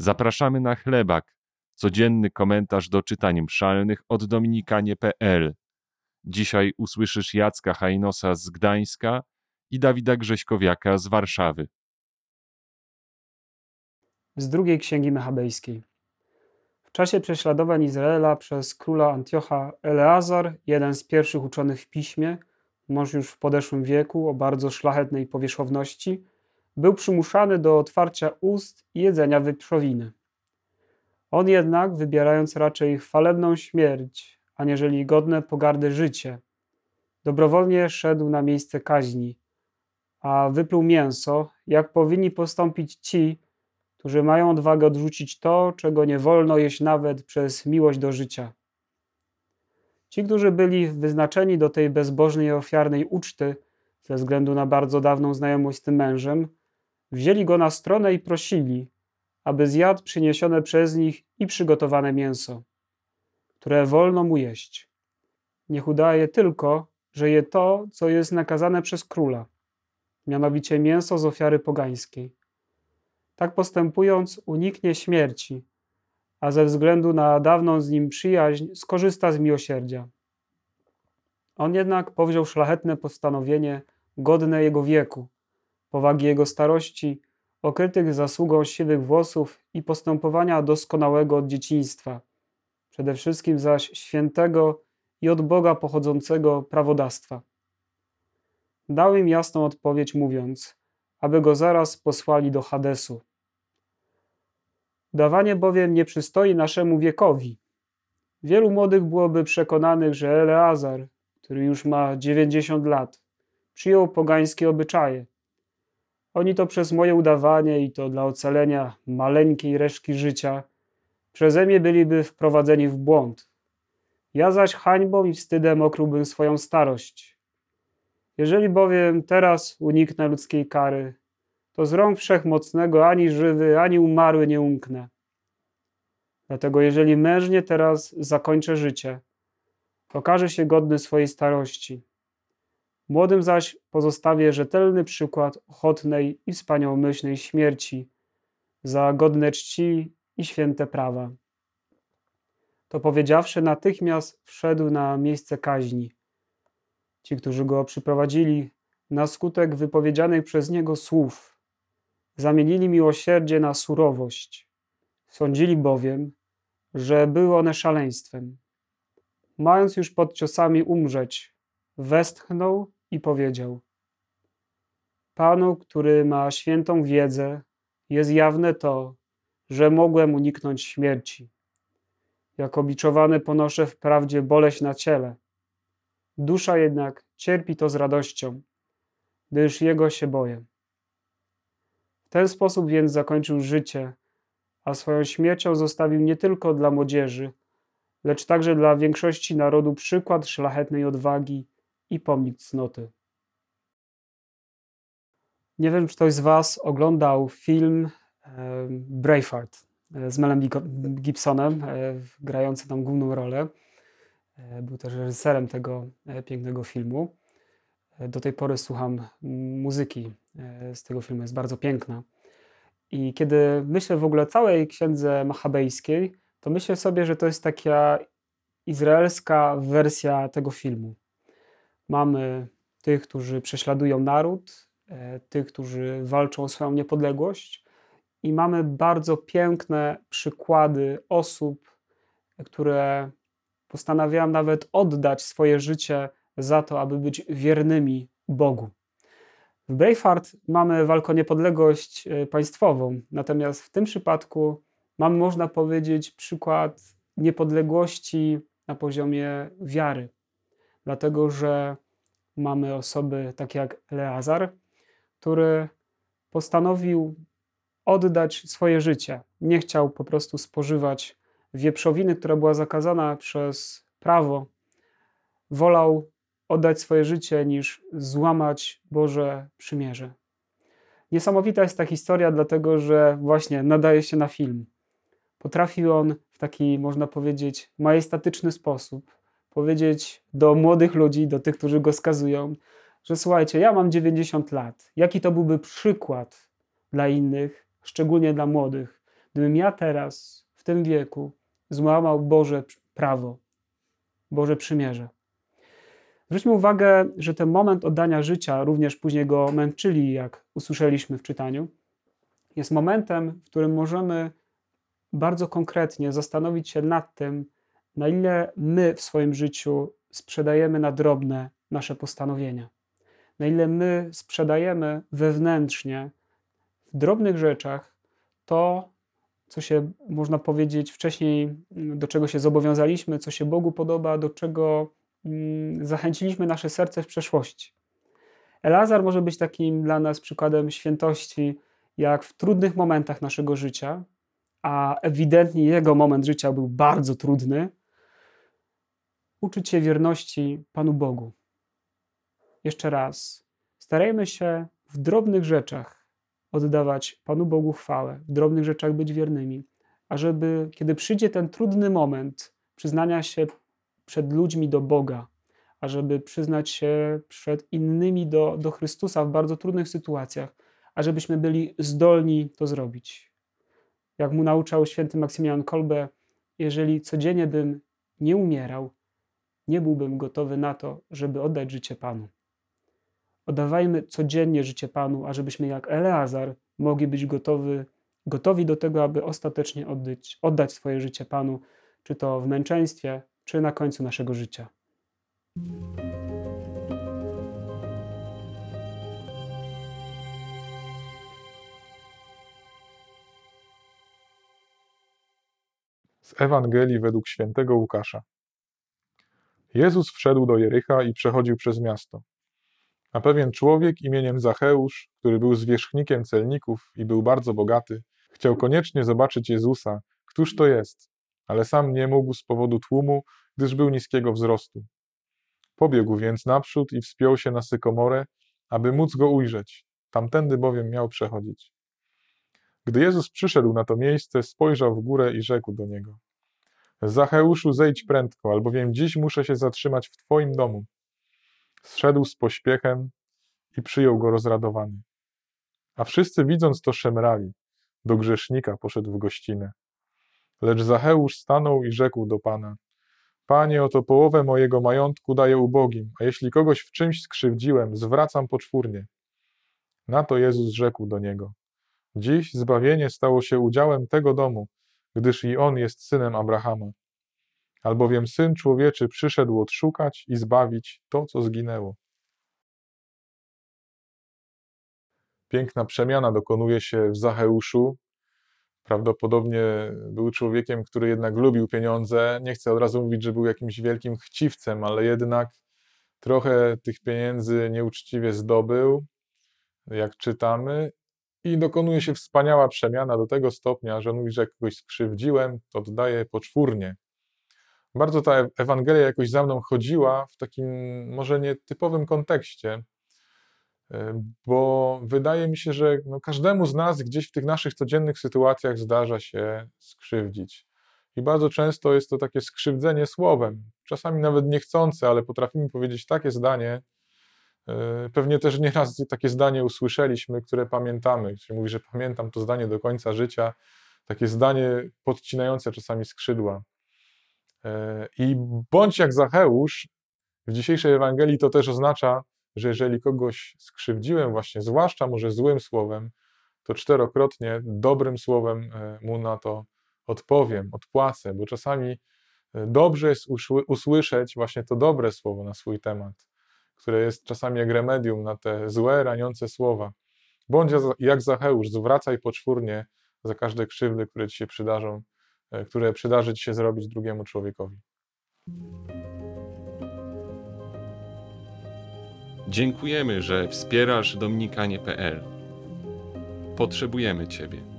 Zapraszamy na chlebak, codzienny komentarz do czytań mszalnych od dominikanie.pl. Dzisiaj usłyszysz Jacka Hajnosa z Gdańska i Dawida Grześkowiaka z Warszawy. Z drugiej księgi Machabejskiej. W czasie prześladowań Izraela przez króla Antiocha Eleazar, jeden z pierwszych uczonych w piśmie, mąż już w podeszłym wieku o bardzo szlachetnej powierzchowności, był przymuszany do otwarcia ust i jedzenia wieprzowiny. On jednak, wybierając raczej chwalebną śmierć, aniżeli godne pogardy życie, dobrowolnie szedł na miejsce kaźni, a wypluł mięso, jak powinni postąpić ci, którzy mają odwagę odrzucić to, czego nie wolno jeść nawet przez miłość do życia. Ci, którzy byli wyznaczeni do tej bezbożnej i ofiarnej uczty, ze względu na bardzo dawną znajomość z tym mężem, wzięli go na stronę i prosili, aby zjadł przyniesione przez nich i przygotowane mięso, które wolno mu jeść. Niech udaje tylko, że je to, co jest nakazane przez króla, mianowicie mięso z ofiary pogańskiej. Tak postępując, uniknie śmierci, a ze względu na dawną z nim przyjaźń skorzysta z miłosierdzia. On jednak powziął szlachetne postanowienie, godne jego wieku, powagi jego starości, okrytych zasługą siwych włosów i postępowania doskonałego od dzieciństwa, przede wszystkim zaś świętego i od Boga pochodzącego prawodawstwa. Dał im jasną odpowiedź, mówiąc, aby go zaraz posłali do Hadesu. Dawanie bowiem nie przystoi naszemu wiekowi. Wielu młodych byłoby przekonanych, że Eleazar, który już ma 90 lat, przyjął pogańskie obyczaje. Oni to przez moje udawanie i to dla ocalenia maleńkiej resztki życia przeze mnie byliby wprowadzeni w błąd. Ja zaś hańbą i wstydem okryłbym swoją starość. Jeżeli bowiem teraz uniknę ludzkiej kary, to z rąk wszechmocnego ani żywy, ani umarły nie umknę. Dlatego jeżeli mężnie teraz zakończę życie, okaże się godny swojej starości. Młodym zaś pozostawię rzetelny przykład ochotnej i wspaniałomyślnej śmierci za godne czci i święte prawa. To powiedziawszy, natychmiast wszedł na miejsce kaźni. Ci, którzy go przyprowadzili, na skutek wypowiedzianych przez niego słów, zamienili miłosierdzie na surowość. Sądzili bowiem, że były one szaleństwem. Mając już pod ciosami umrzeć, westchnął i powiedział: Panu, który ma świętą wiedzę, jest jawne to, że mogłem uniknąć śmierci. Jak obiczowany ponoszę wprawdzie boleść na ciele. Dusza jednak cierpi to z radością, gdyż Jego się boję. W ten sposób więc zakończył życie, a swoją śmiercią zostawił nie tylko dla młodzieży, lecz także dla większości narodu przykład szlachetnej odwagi i pomnik cnoty. Nie wiem, czy ktoś z Was oglądał film Braveheart e, z Melem Gibsonem, e, grający tam główną rolę. E, był też reżyserem tego pięknego filmu. Do tej pory słucham muzyki z tego filmu, jest bardzo piękna. I kiedy myślę w ogóle o całej księdze machabejskiej, to myślę sobie, że to jest taka izraelska wersja tego filmu. Mamy tych, którzy prześladują naród, e, tych, którzy walczą o swoją niepodległość, i mamy bardzo piękne przykłady osób, które postanawiają nawet oddać swoje życie za to, aby być wiernymi Bogu. W Braveheart mamy walkę o niepodległość e, państwową, natomiast w tym przypadku mamy, można powiedzieć, przykład niepodległości na poziomie wiary, dlatego że mamy osoby takie jak Eleazar, który postanowił oddać swoje życie. Nie chciał po prostu spożywać wieprzowiny, która była zakazana przez prawo. Wolał oddać swoje życie, niż złamać Boże przymierze. Niesamowita jest ta historia, dlatego że właśnie nadaje się na film. Potrafił on w taki, można powiedzieć, majestatyczny sposób powiedzieć do młodych ludzi, do tych, którzy go skazują, że słuchajcie, ja mam 90 lat. Jaki to byłby przykład dla innych, szczególnie dla młodych, Gdybym ja teraz, w tym wieku, złamał Boże prawo, Boże przymierze. Zwróćmy uwagę, że ten moment oddania życia, również później go męczyli, jak usłyszeliśmy w czytaniu, jest momentem, w którym możemy bardzo konkretnie zastanowić się nad tym, na ile my w swoim życiu sprzedajemy na drobne nasze postanowienia. Na ile my sprzedajemy wewnętrznie w drobnych rzeczach to, co się można powiedzieć wcześniej, do czego się zobowiązaliśmy, co się Bogu podoba, do czego mm, zachęciliśmy nasze serce w przeszłości. Elazar może być takim dla nas przykładem świętości, jak w trudnych momentach naszego życia, a ewidentnie jego moment życia był bardzo trudny, uczyć się wierności Panu Bogu. Jeszcze raz, starajmy się w drobnych rzeczach oddawać Panu Bogu chwałę, w drobnych rzeczach być wiernymi, ażeby kiedy przyjdzie ten trudny moment przyznania się przed ludźmi do Boga, ażeby przyznać się przed innymi do, do Chrystusa w bardzo trudnych sytuacjach, ażebyśmy byli zdolni to zrobić. Jak mu nauczał święty Maksymilian Kolbe, jeżeli codziennie bym nie umierał, nie byłbym gotowy na to, żeby oddać życie Panu. Oddawajmy codziennie życie Panu, ażebyśmy jak Eleazar mogli być gotowi, gotowi do tego, aby ostatecznie oddać, oddać swoje życie Panu, czy to w męczeństwie, czy na końcu naszego życia. Z Ewangelii według świętego Łukasza. Jezus wszedł do Jericha i przechodził przez miasto. A pewien człowiek imieniem Zacheusz, który był zwierzchnikiem celników i był bardzo bogaty, chciał koniecznie zobaczyć Jezusa, któż to jest, ale sam nie mógł z powodu tłumu, gdyż był niskiego wzrostu. Pobiegł więc naprzód i wspiął się na sykomorę, aby móc go ujrzeć, tamtędy bowiem miał przechodzić. Gdy Jezus przyszedł na to miejsce, spojrzał w górę i rzekł do niego: Zacheuszu, zejdź prędko, albowiem dziś muszę się zatrzymać w Twoim domu. Zszedł z pośpiechem i przyjął go rozradowany. A wszyscy widząc to szemrali. Do grzesznika poszedł w gościnę. Lecz Zacheusz stanął i rzekł do Pana: Panie, oto połowę mojego majątku daję ubogim, a jeśli kogoś w czymś skrzywdziłem, zwracam poczwórnie. Na to Jezus rzekł do niego: Dziś zbawienie stało się udziałem tego domu, gdyż i on jest synem Abrahama. Albowiem syn człowieczy przyszedł odszukać i zbawić to, co zginęło. Piękna przemiana dokonuje się w Zacheuszu. Prawdopodobnie był człowiekiem, który jednak lubił pieniądze. Nie chcę od razu mówić, że był jakimś wielkim chciwcem, ale jednak trochę tych pieniędzy nieuczciwie zdobył, jak czytamy, i dokonuje się wspaniała przemiana do tego stopnia, że mówi, że kogoś skrzywdziłem, to oddaję poczwórnie. Bardzo ta Ewangelia jakoś za mną chodziła w takim może nietypowym kontekście, e, bo wydaje mi się, że no każdemu z nas gdzieś w tych naszych codziennych sytuacjach zdarza się skrzywdzić. I bardzo często jest to takie skrzywdzenie słowem, czasami nawet niechcące, ale potrafimy powiedzieć takie zdanie, pewnie też nieraz takie zdanie usłyszeliśmy, które pamiętamy. Ktoś mówi, że pamiętam to zdanie do końca życia, takie zdanie podcinające czasami skrzydła. E, I bądź jak Zacheusz, w dzisiejszej Ewangelii to też oznacza, że jeżeli kogoś skrzywdziłem, właśnie zwłaszcza może złym słowem, to czterokrotnie dobrym słowem e, mu na to odpowiem, odpłacę, bo czasami dobrze jest usłyszeć właśnie to dobre słowo na swój temat które jest czasami jak remedium na te złe, raniące słowa. Bądź jak Zacheusz, zwracaj poczwórnie za każde krzywdy, które ci się przydarzą, e, które przydarzy ci się zrobić drugiemu człowiekowi. Dziękujemy, że wspierasz dominikanie.pl. Potrzebujemy Ciebie.